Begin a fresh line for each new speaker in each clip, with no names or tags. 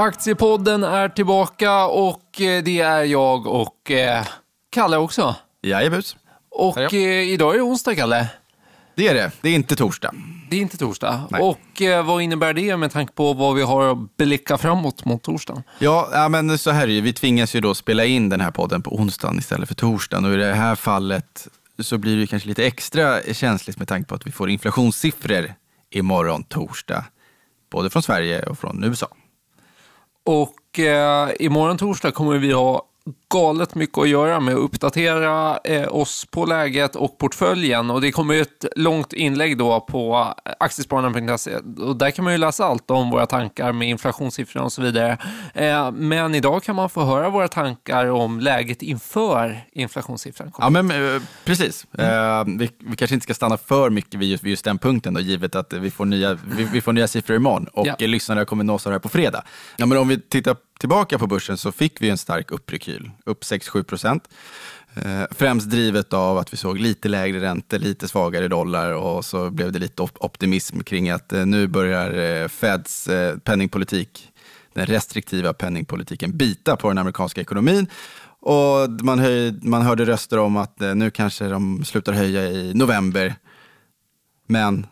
Aktiepodden är tillbaka och eh, det är jag och eh, Kalle också.
Jajebus.
Och
Ja,
eh, idag är det onsdag, Kalle.
Det är det. Det är inte torsdag.
Det är inte torsdag.
Nej.
Och eh, vad innebär det med tanke på vad vi har att blicka framåt mot torsdagen?
Ja, ja, men så här är det. Vi tvingas ju då spela in den här podden på onsdagen istället för torsdagen. Och i det här fallet så blir det ju kanske lite extra känsligt med tanke på att vi får inflationssiffror imorgon torsdag. Både från Sverige och från USA.
Och eh, imorgon torsdag kommer vi ha galet mycket att göra med att uppdatera eh, oss på läget och portföljen. Och det kommer ju ett långt inlägg då på aktiespararna.se och där kan man ju läsa allt om våra tankar med inflationssiffror och så vidare. Eh, men idag kan man få höra våra tankar om läget inför inflationssiffran.
Ja, men eh, precis. Eh, vi, vi kanske inte ska stanna för mycket vid just, vid just den punkten, då, givet att vi får nya, vi, vi får nya siffror imorgon och
ja.
lyssnarna kommer nås av det här på fredag. Ja, men om vi tittar tillbaka på börsen så fick vi en stark upprekyl, upp 6-7 procent. Eh, främst drivet av att vi såg lite lägre räntor, lite svagare dollar och så blev det lite op- optimism kring att eh, nu börjar eh, Feds penningpolitik, den restriktiva penningpolitiken, bita på den amerikanska ekonomin. Och man, höj, man hörde röster om att nu kanske de slutar höja i november. Men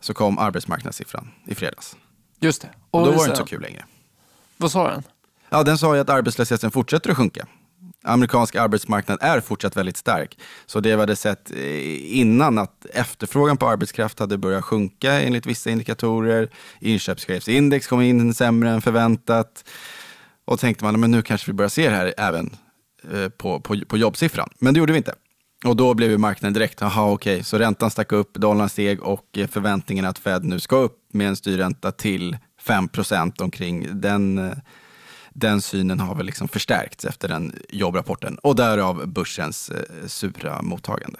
så kom arbetsmarknadssiffran i fredags.
Just det.
Och då var det inte så kul längre.
Vad sa den?
Ja, den sa ju att arbetslösheten fortsätter att sjunka. Amerikansk arbetsmarknad är fortsatt väldigt stark. Så det vi hade sett eh, innan att efterfrågan på arbetskraft hade börjat sjunka enligt vissa indikatorer. Inköpschefsindex kom in sämre än förväntat. Och tänkte man, men nu kanske vi börjar se det här även eh, på, på, på jobbsiffran. Men det gjorde vi inte. Och då blev ju marknaden direkt, jaha okej, så räntan stack upp, dollarn steg och eh, förväntningen att Fed nu ska upp med en styrränta till 5% omkring. Den, eh, den synen har väl liksom förstärkts efter den jobbrapporten och därav börsens eh, sura mottagande.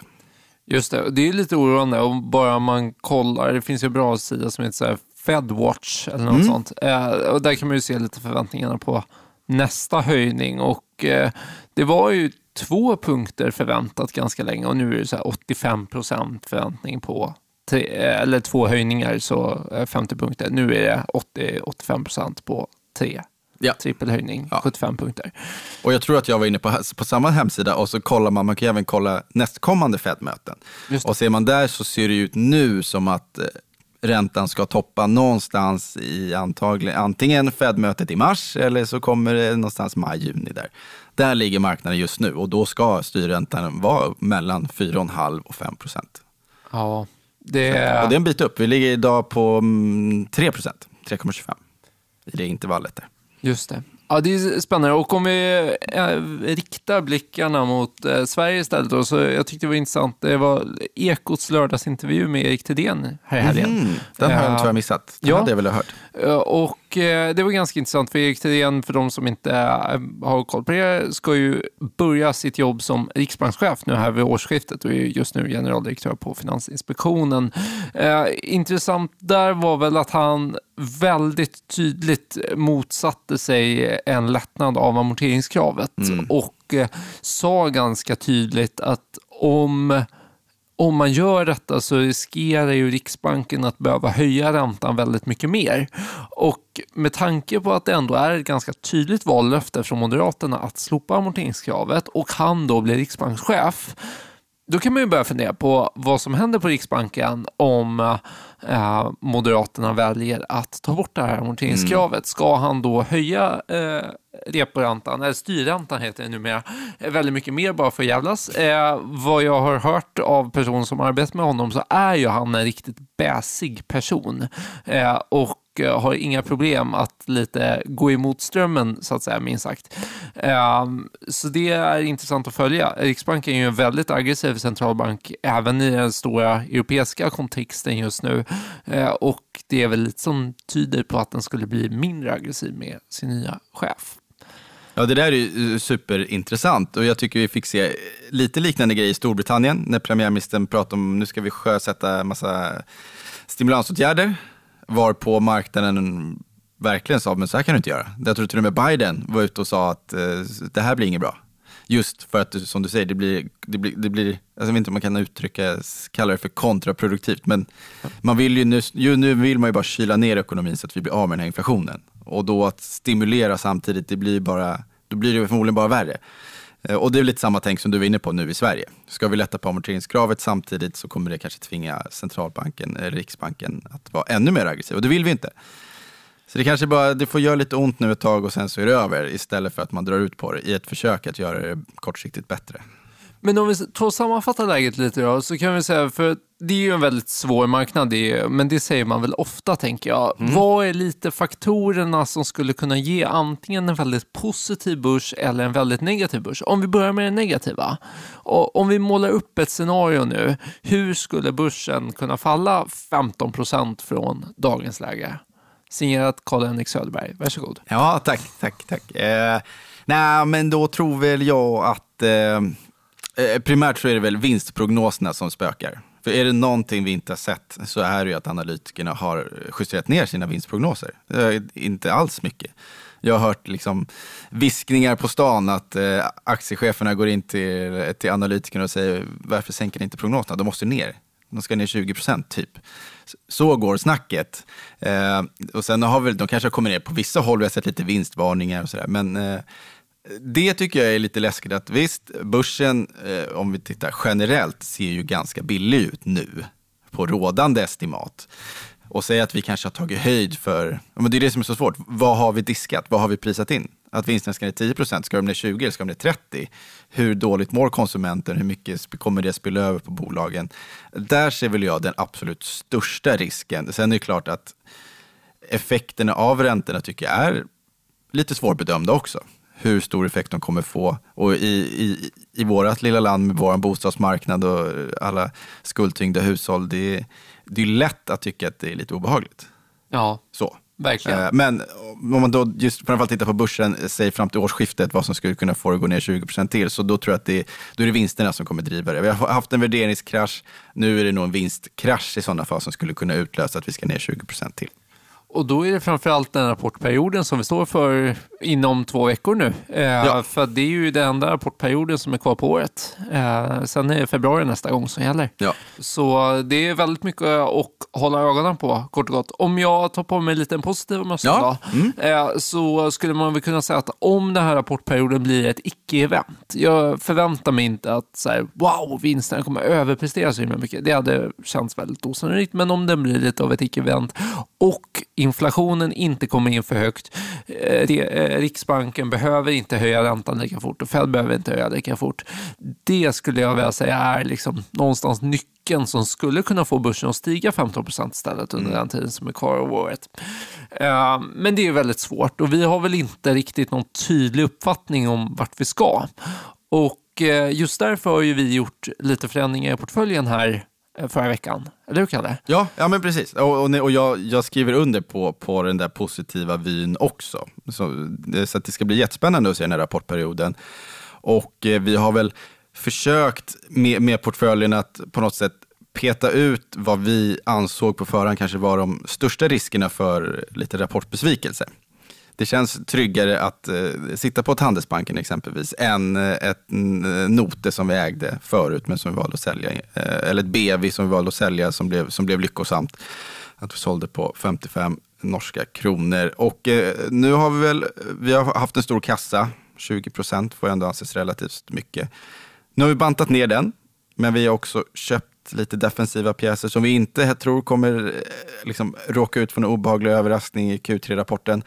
Just det, det är lite oroande om bara man kollar. Det finns ju en bra sida som heter så Fedwatch eller något sånt. Eh, och där kan man ju se lite förväntningarna på nästa höjning. Och eh, det var ju två punkter förväntat ganska länge och nu är det så här 85 procent förväntning på tre, eh, eller två höjningar, så eh, 50 punkter. Nu är det 80-85 procent på tre.
Ja.
Trippelhöjning,
Ja.
75 punkter.
Och jag tror att jag var inne på, på samma hemsida och så kollar man, man kan även kolla nästkommande Fed-möten. Och ser man där så ser det ut nu som att eh, räntan ska toppa någonstans i antagligen, antingen Fed-mötet i mars eller så kommer det någonstans maj-juni där. Där ligger marknaden just nu och då ska styrräntan vara mellan 4,5 och 5 procent.
Ja, det,
Och det är en bit upp. Vi ligger idag på mm, 3 procent, 3,25 i det intervallet där.
Just det. Ja, det är spännande. Och om vi eh, riktar blickarna mot eh, Sverige istället då, så jag tyckte det var intressant. Det var Ekots lördagsintervju med Erik Thedéen här i helgen.
Mm, den har jag
Ja.
tyvärr missat. Den
Ja.
hade jag väl hört.
Eh, Och eh, det var ganska intressant för Erik Thedéen, för de som inte eh, har koll på det, ska ju börja sitt jobb som riksbankschef nu här vid årsskiftet och är just nu generaldirektör på Finansinspektionen. Eh, intressant där var väl att han väldigt tydligt motsatte sig en lättnad av amorteringskravet och eh, sa ganska tydligt att om om man gör detta så riskerar ju Riksbanken att behöva höja räntan väldigt mycket mer. Och med tanke på att det ändå är ett ganska tydligt vallöfte från Moderaterna att slopa amorteringskravet och han då blir riksbankschef, då kan man ju börja fundera på vad som händer på Riksbanken om eh, Moderaterna väljer att ta bort det här amorteringskravet. Ska han då höja eh, reporäntan, eller styrräntan heter det numera, eh, väldigt mycket mer bara för att jävlas? Eh, vad jag har hört av personer som arbetar med honom så är ju han en riktigt bäsig person. Eh, och eh, har inga problem att lite gå emot strömmen, så att säga, minst sagt. Eh, så det är intressant att följa. Riksbanken är ju en väldigt aggressiv centralbank, även i den stora europeiska kontexten just nu. Eh, och det är väl lite som tyder på att den skulle bli mindre aggressiv med sin nya chef.
Ja, det där är ju eh, superintressant och jag tycker vi fick se lite liknande grejer i Storbritannien när premiärministern pratade om nu ska vi sjösätta en massa stimulansåtgärder varpå marknaden verkligen sa men så här kan du inte göra. Jag tror till och med Biden var ute och sa att eh, det här blir inget bra. Just för att, som du säger, det blir, det blir, det blir alltså jag vet inte om man kan uttrycka, kalla det för kontraproduktivt, men man vill ju nu, ju, nu vill man ju bara kyla ner ekonomin så att vi blir av med den här inflationen. Och då att stimulera samtidigt, det blir bara, då blir det förmodligen bara värre. Eh, och det är lite samma tänk som du var inne på nu i Sverige. Ska vi lätta på amorteringskravet samtidigt så kommer det kanske tvinga centralbanken, eh, Riksbanken, att vara ännu mer aggressiv. Och det vill vi inte. Så det kanske bara, det får göra lite ont nu ett tag och sen så är det över istället för att man drar ut på det i ett försök att göra det kortsiktigt bättre.
Men om vi tar och sammanfattar läget lite då, så kan vi säga, för det är ju en väldigt svår marknad, men det säger man väl ofta tänker jag. Mm. Vad är lite faktorerna som skulle kunna ge antingen en väldigt positiv börs eller en väldigt negativ börs? Om vi börjar med det negativa. Och om vi målar upp ett scenario nu, hur skulle börsen kunna falla 15 procent från dagens läge? Signerat Karl-Henrik Söderberg. Varsågod.
Ja, tack, tack, tack. Eh, nej, men då tror väl jag att eh, eh, primärt så är det väl vinstprognoserna som spökar. För är det någonting vi inte har sett så är det ju att analytikerna har justerat ner sina vinstprognoser. Inte alls mycket. Jag har hört liksom viskningar på stan att eh, aktiecheferna går in till, till analytikerna och säger varför sänker ni inte prognoserna? De måste ner. De ska ner 20 procent typ. Så går snacket. Eh, och sen har väl, de kanske har kommit ner på vissa håll, vi har sett lite vinstvarningar och sådär. Men eh, det tycker jag är lite läskigt. att Visst, börsen, eh, om vi tittar generellt, ser ju ganska billig ut nu på rådande estimat. Och säga att vi kanske har tagit höjd för, men det är det som är så svårt, vad har vi diskat, vad har vi prisat in? Att vinsten ska ner 10 procent, ska de ner 20 eller ska de ner 30? Hur dåligt mår konsumenten? Hur mycket kommer det spilla över på bolagen? Där ser väl jag den absolut största risken. Sen är det klart att effekterna av räntorna tycker jag är lite svårbedömda också hur stor effekt de kommer få. Och i, i, i vårt lilla land med vår bostadsmarknad och alla skuldtyngda hushåll, det är, det är lätt att tycka att det är lite obehagligt.
Ja,
Så
verkligen. Eh,
men om man då just framförallt tittar på börsen, säg fram till årsskiftet, vad som skulle kunna få det att gå ner 20% till, så då tror jag att det, då är det vinsterna som kommer driva det. Vi har haft en värderingskrasch, nu är det nog en vinstkrasch i sådana fall som skulle kunna utlösa att vi ska ner 20% till.
Och då är det framförallt den rapportperioden som vi står för inom två veckor nu. Eh, ja. För det är ju den enda rapportperioden som är kvar på året. Eh, sen är det februari nästa gång som gäller.
Ja.
Så det är väldigt mycket att hålla ögonen på, kort och gott. Om jag tar på mig lite en positiv mössa ja. mm. eh, så skulle man väl kunna säga att om den här rapportperioden blir ett icke-event. Jag förväntar mig inte att så här, wow, vinsterna kommer överprestera så himla mycket. Det hade känts väldigt osannolikt. Men om den blir lite av ett icke-event och inflationen inte kommer in för högt. Eh, eh, Riksbanken behöver inte höja räntan lika fort och Fed behöver inte höja lika fort. Det skulle jag vilja säga är liksom någonstans nyckeln som skulle kunna få börsen att stiga 15 procent istället under mm. den tiden som är kvar av året. Eh, men det är väldigt svårt och vi har väl inte riktigt någon tydlig uppfattning om vart vi ska. Och just därför har ju vi gjort lite förändringar i portföljen här Eh, förra veckan. Eller hur, Kalle?
Ja, ja men precis. Och, och, och jag, jag, skriver under på, på den där positiva vyn också. Så, så att det ska bli jättespännande att se den här rapportperioden. Och eh, vi har väl försökt med, med portföljen att på något sätt peta ut vad vi ansåg på förhand kanske var de största riskerna för lite rapportbesvikelse det känns tryggare att eh, sitta på ett Handelsbanken exempelvis än eh, ett eh, Note som vi ägde förut men som vi valde att sälja. Eh, eller ett BV som vi valde att sälja som blev, som blev lyckosamt. Att vi sålde på 55 norska kronor. Och eh, nu har vi väl, vi har haft en stor kassa, 20 procent får ändå anses relativt mycket. Nu har vi bantat ner den, men vi har också köpt lite defensiva pjäser som vi inte tror kommer eh, liksom, råka ut för en obehaglig överraskning i Q3-rapporten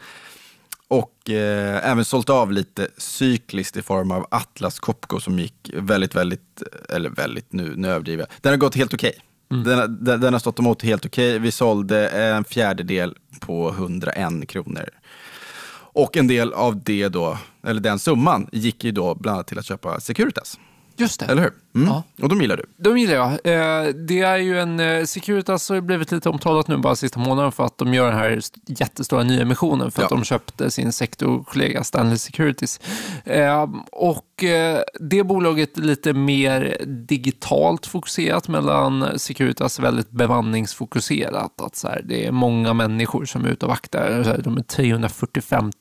och eh, även sålt av lite cykliskt i form av Atlas Copco som gick väldigt, väldigt, eller väldigt, nu, nu överdriver jag. Den har gått helt okej. Okay. Mm. Den, den, den, har stått emot helt okej. Okay. Vi sålde en fjärdedel på 101 kronor. Och en del av det då, eller den summan, gick ju då bland annat till att köpa Securitas.
Just det.
Eller hur? Mm. Ja. Och de gillar du?
De gillar jag. Eh, det är ju en, eh, Securitas har blivit lite omtalat nu bara sista månaden för att de gör den här jättestora nyemissionen för ja. att de köpte sin sektorkollega Stanley Securities. Eh, och det bolaget är lite mer digitalt fokuserat medan Securitas väldigt bemanningsfokuserat. Att så här, det är många människor som är ute och vaktar. De är 345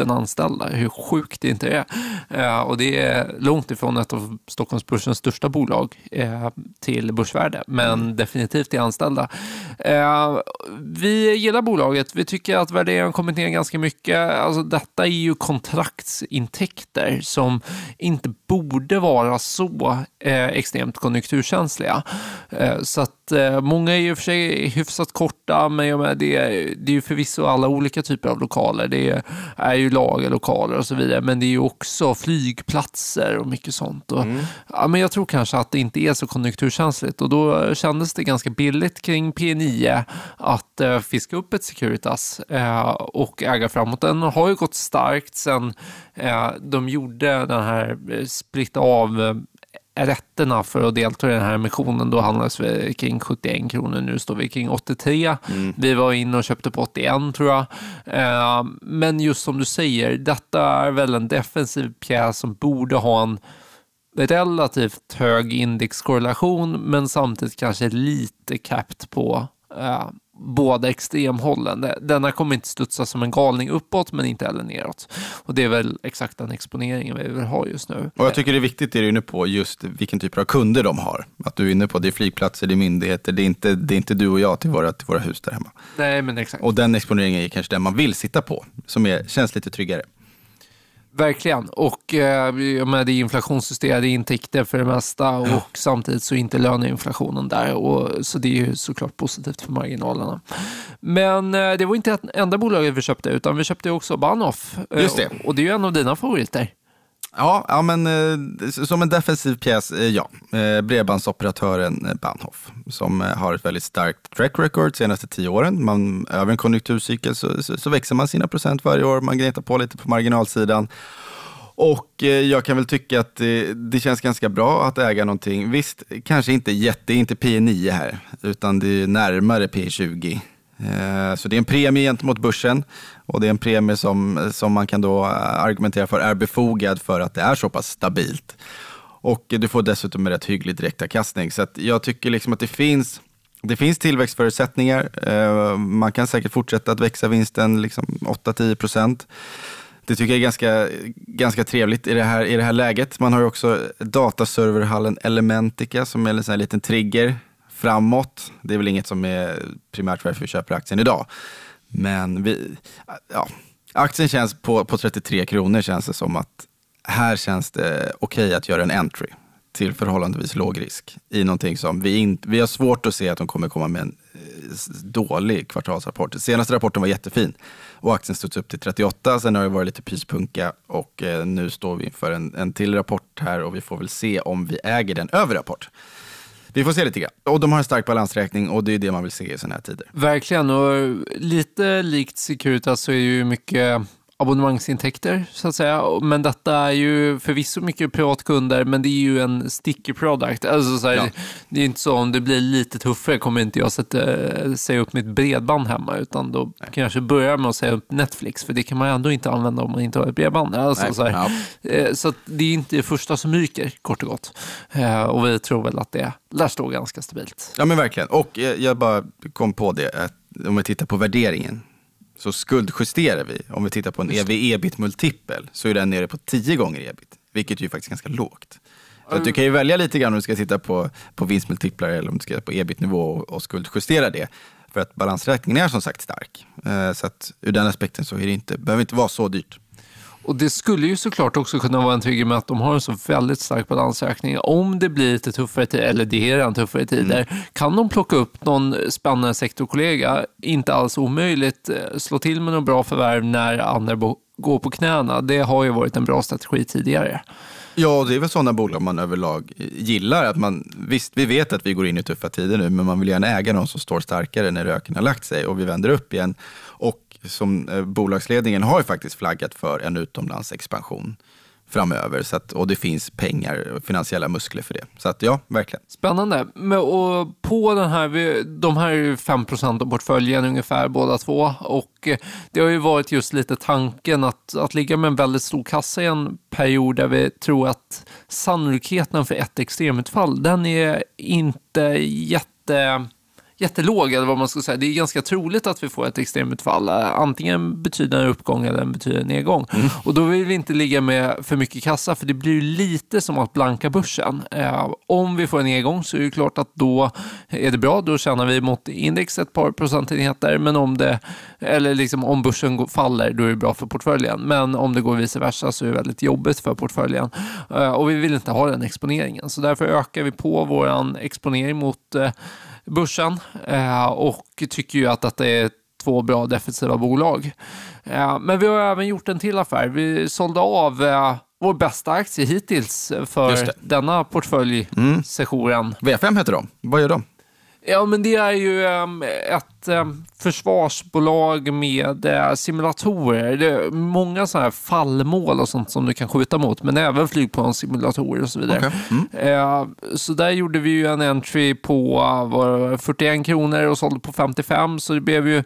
000 anställda. Hur sjukt det inte är. Och det är långt ifrån ett av Stockholmsbörsens största bolag eh, till börsvärde, men mm. definitivt i anställda. Vi gillar bolaget. Vi tycker att värderingen kommit ner ganska mycket. Alltså, detta är ju kontraktsintäkter som inte borde vara så eh, extremt konjunkturkänsliga. Eh, så att eh, många är ju för sig hyfsat korta, men jag menar, det, är, det är ju förvisso alla olika typer av lokaler. Det är, är ju lagerlokaler och så vidare, men det är ju också flygplatser och mycket sånt. Och, mm. ja, men jag tror kanske att det inte är så konjunkturkänsligt och då kändes det ganska billigt kring P9 att eh, fiska upp ett Securitas eh, och äga framåt. Den har ju gått starkt sen eh, de gjorde den här eh, splitta av eh, rätterna för att delta i den här emissionen, då handlades vi kring 71 kronor. Nu står vi kring 83. Mm. Vi var inne och köpte på 81 tror jag. Men just som du säger, detta är väl en defensiv pjäs som borde ha en relativt hög indexkorrelation, men samtidigt kanske lite capped på båda extremhållen. Denna kommer inte studsa som en galning uppåt, men inte heller neråt. Och det är väl exakt den exponeringen vi vill ha just nu.
Och jag tycker det är viktigt det du är inne på, just vilken typ av kunder de har. Att du är inne på, det är flygplatser, det är myndigheter, det är inte, det är inte du och jag till våra, till våra hus där hemma.
Nej, men exakt.
Och den exponeringen är kanske den man vill sitta på, som är, känns lite tryggare.
Verkligen. Och eh, med det är inflationsjusterade intäkter för det mesta och ja. samtidigt så är inte löneinflationen där. Och, så det är ju såklart positivt för marginalerna. Men eh, det var inte ett enda bolaget vi köpte utan vi köpte också Bahnhof.
Just det.
Och, och det är ju en av dina favoriter.
Ja, ja men eh, som en defensiv pjäs, eh, ja. Eh, bredbandsoperatören eh, Bahnhof som eh, har ett väldigt starkt track record de senaste tio åren. Man, över en konjunkturcykel så, så, så, växer man sina procent varje år, man gnetar på lite på marginalsidan. Och eh, jag kan väl tycka att det känns ganska bra att äga någonting. Visst, kanske inte jätte, inte P9 här, utan det är närmare P20. Eh, så det är en premie gentemot börsen och det är en premie som, som man kan då eh, argumentera för är befogad för att det är så pass stabilt. Och du får dessutom en rätt hygglig direktavkastning. Så jag tycker liksom att det finns, det finns tillväxtförutsättningar. Eh, man kan säkert fortsätta att växa vinsten liksom 8-10 procent. Det tycker jag är ganska, ganska trevligt i det, här, i det här läget. Man har ju också dataserverhallen Elementica som är en sån här liten trigger framåt. Det är väl inget som är primärt varför vi köper aktien idag. Men vi, ja, aktien känns på, på 33 kronor känns det som att här känns det okej okay att göra en entry till förhållandevis låg risk i någonting som vi, in, vi har svårt att se att de kommer komma med en eh, dålig kvartalsrapport. Senaste rapporten var jättefin och aktien studsade upp till 38. Sen har det varit lite pyspunka och eh, nu står vi inför en, en till rapport här och vi får väl se om vi äger den över rapport. Vi får se lite grann. Och de har en stark balansräkning och det är det man vill se i sådana här tider.
Verkligen, och lite likt Securitas så är ju mycket abonnemangsintäkter så att säga. Men detta är ju förvisso mycket privatkunder, men det är ju en sticky product. Alltså, så här, ja. Det är inte så om det blir lite tuffare kommer inte jag sätta, säga upp mitt bredband hemma, utan då Nej. kanske börja med att säga upp Netflix, för det kan man ändå inte använda om man inte har ett bredband. Alltså, så, ja. Eh, så det är inte det första som ryker, kort och gott. Eh, och vi tror väl att det lär stå ganska stabilt.
Ja men verkligen, och jag bara kom på det, att om vi tittar på värderingen så skuldjusterar vi. Om vi tittar på en ev-ebit-multipel så är den nere på 10 gånger ebit, vilket ju faktiskt är ganska lågt. Så du kan ju välja lite grann om du ska titta på, på vinstmultiplar eller om du ska titta på ebit-nivå och, och skuldjustera det. För att balansräkningen är som sagt stark. Eh, så att ur den aspekten så är det inte, behöver inte vara så dyrt.
Och Det skulle ju såklart också kunna vara en trigger med att de har en så väldigt stark balansräkning. Om det blir lite tuffare tider, eller det är redan tuffare tider, mm. kan de plocka upp någon spännande sektorkollega, inte alls omöjligt, eh, slå till med något bra förvärv när andra går på knäna. Det har ju varit en bra strategi tidigare.
Ja, det är väl sådana bolag man överlag gillar. Att man, visst, vi vet att vi går in i tuffa tider nu, men man vill gärna äga någon som står starkare när röken har lagt sig och vi vänder upp igen. Och som eh, bolagsledningen har ju faktiskt flaggat för en utomlandsexpansion framöver. Så att, och det finns pengar, finansiella muskler för det. Så att ja, verkligen.
Spännande. Men, och på den här, de här är ju 5 av portföljen ungefär båda två. Och eh, det har ju varit just lite tanken att, att ligga med en väldigt stor kassa i en period där vi tror att sannolikheten för ett extremutfall, den är inte jätte jättelåg, eller vad man ska säga. Det är ganska troligt att vi får ett extremutfall. Antingen betyder en uppgång eller en betyder en nedgång. Mm. Och då vill vi inte ligga med för mycket kassa, för det blir lite som att blanka börsen. Eh, om vi får en nedgång så är det klart att då är det bra. Då tjänar vi mot index ett par procentenheter. Men om det, eller liksom om börsen faller, då är det bra för portföljen. Men om det går vice versa så är det väldigt jobbigt för portföljen. Eh, och vi vill inte ha den exponeringen. Så därför ökar vi på vår exponering mot eh, börsen eh, och tycker ju att detta är två bra defensiva bolag. Eh, men vi har även gjort en till affär. Vi sålde av eh, vår bästa aktie hittills för denna portföljsessionen. Mm.
V5 heter de. Vad gör de?
Ja, men det är ju um, ett um, försvarsbolag med uh, simulatorer. Många sådana här fallmål och sånt som du kan skjuta mot, men även flygplanssimulatorer och så vidare. Okay. Mm. Uh, så där gjorde vi ju en entry på uh, 41 kronor och sålde på 55, så det blev ju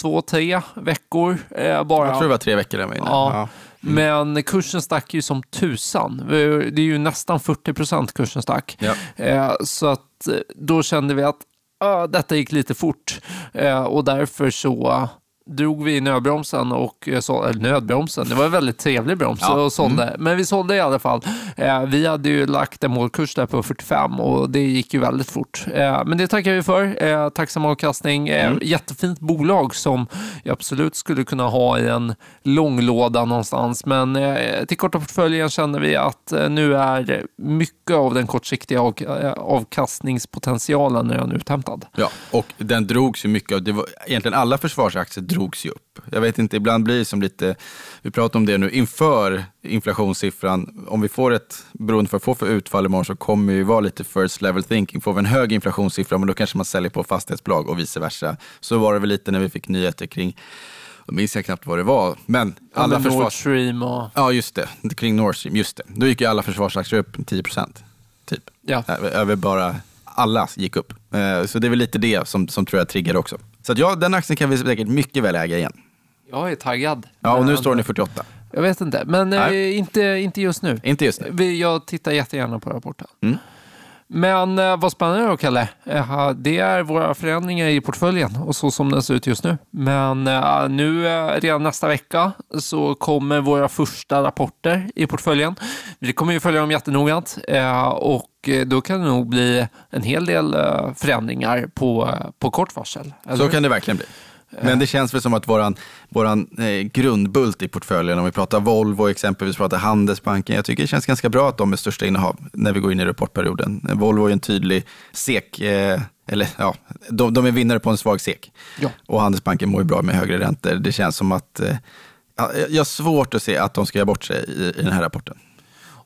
två, tre veckor bara.
Jag tror det var tre veckor där inne.
Ja. ja. Mm. Men kursen stack ju som tusan. Det är ju nästan 40 procent kursen stack. Ja. Så att Eh, då kände vi att ah, detta gick lite fort eh, och därför så drog vi i nödbromsen och eh, så, eller nödbromsen, det var en väldigt trevlig broms ja. och sålde. Mm. Men vi sålde i alla fall. Eh, vi hade ju lagt en målkurs där på 45 och det gick ju väldigt fort. Eh, men det tackar vi för. Eh, tacksam avkastning. Eh, mm. Jättefint bolag som jag absolut skulle kunna ha i en långlåda någonstans. Men eh, till korta portföljen känner vi att nu är mycket av den kortsiktiga av, avkastningspotentialen redan uthämtad.
Ja, och den drogs ju mycket av, det var egentligen alla försvarsaktier drogs ju upp. Jag vet inte, ibland blir det som lite, vi pratar om det nu, inför inflationssiffran, om vi får ett, beroende på vad vi får för utfall imorgon, så kommer det vara lite first level thinking. Får vi en hög inflationssiffra, men då kanske man säljer på fastighetsbolag och vice versa. Så var det väl lite när vi fick nyheter kring då minns jag knappt vad det var. Men alla
ja, försvars... Nord Stream och...
Ja, just det. Kring Nord Stream, just det. Då gick ju alla försvarsaktier upp 10 procent. Typ. Ja. Över bara, alla gick upp. Eh, så det är väl lite det som, som tror jag triggar också. Så att ja, den aktien kan vi säkert mycket väl äga igen.
Jag är taggad.
Ja, och nu står den i 48.
Jag vet inte, men eh, inte, inte just nu.
Inte just nu.
Jag tittar jättegärna på rapporten. Mm. Men eh, vad spännande då, Kalle. Eh, det är våra förändringar i portföljen och så som den ser ut just nu. Men eh, nu redan nästa vecka så kommer våra första rapporter i portföljen. Vi kommer ju följa dem jättenoggrant och då kan det nog bli en hel del förändringar på, på kort varsel.
Så kan det verkligen bli. Men det känns väl som att våran, våran eh, grundbult i portföljen, om vi pratar Volvo exempelvis, pratar Handelsbanken, jag tycker det känns ganska bra att de är största innehav när vi går in i rapportperioden. Volvo är en tydlig SEK, eh, eller ja, de, de, är vinnare på en svag SEK. Ja. Och Handelsbanken mår ju bra med högre räntor. Det känns som att, eh, jag har svårt att se att de ska göra bort sig i, i den här rapporten.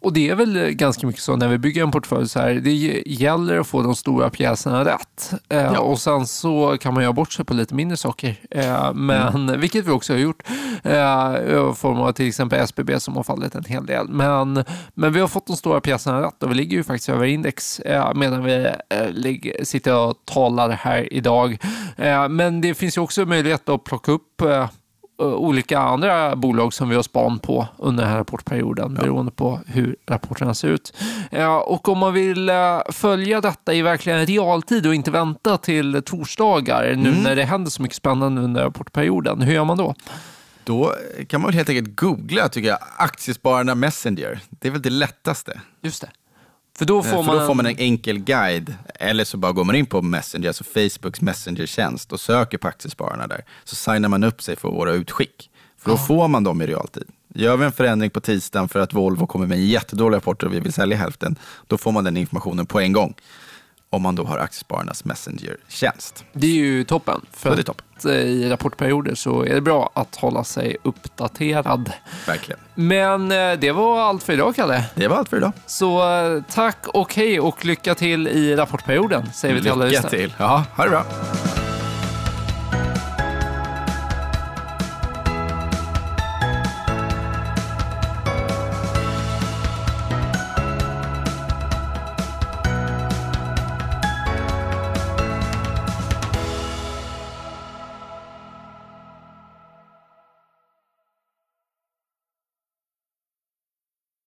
Och det är väl ganska mycket så när vi bygger en portfölj så här, det gäller att få de stora pjäserna rätt. Eh, ja. Och sen så kan man göra bort sig på lite mindre saker. Eh, men, mm. Vilket vi också har gjort. Eh, I form av till exempel SBB som har fallit en hel del. Men, men vi har fått de stora pjäserna rätt och vi ligger ju faktiskt över index medan vi ligger, sitter och talar här idag. Men det finns ju också möjlighet att plocka upp Eh, olika andra bolag som vi har span på under den här rapportperioden ja. beroende på hur rapporterna ser ut. Och om man vill eh, följa detta i verkligen realtid och inte vänta till torsdagar nu mm. när det händer så mycket spännande under rapportperioden, hur gör man då?
Då kan man helt enkelt googla, tycker jag, Aktiespararna Messenger. Det är väl det lättaste.
Just det. För då, får,
För man... då får man en enkel guide. Eller så bara går man in på Messenger, alltså Facebooks Messenger-tjänst och söker på Aktiespararna där. Så signar man upp sig för våra utskick. För då ja. får man dem i realtid. Gör vi en förändring på tisdagen för att Volvo kommer med en jättedålig rapport och vi vill sälja hälften, då får man den informationen på en gång om man då har Aktiespararnas Messenger-tjänst.
Det är ju toppen.
För det är toppen.
Att I rapportperioder så är det bra att hålla sig uppdaterad.
Verkligen.
Men eh, det var allt för idag, Kalle.
Det var allt för idag.
Så eh, tack och hej och lycka till i rapportperioden, säger vi till alla
Lycka till. Ja, ha det bra.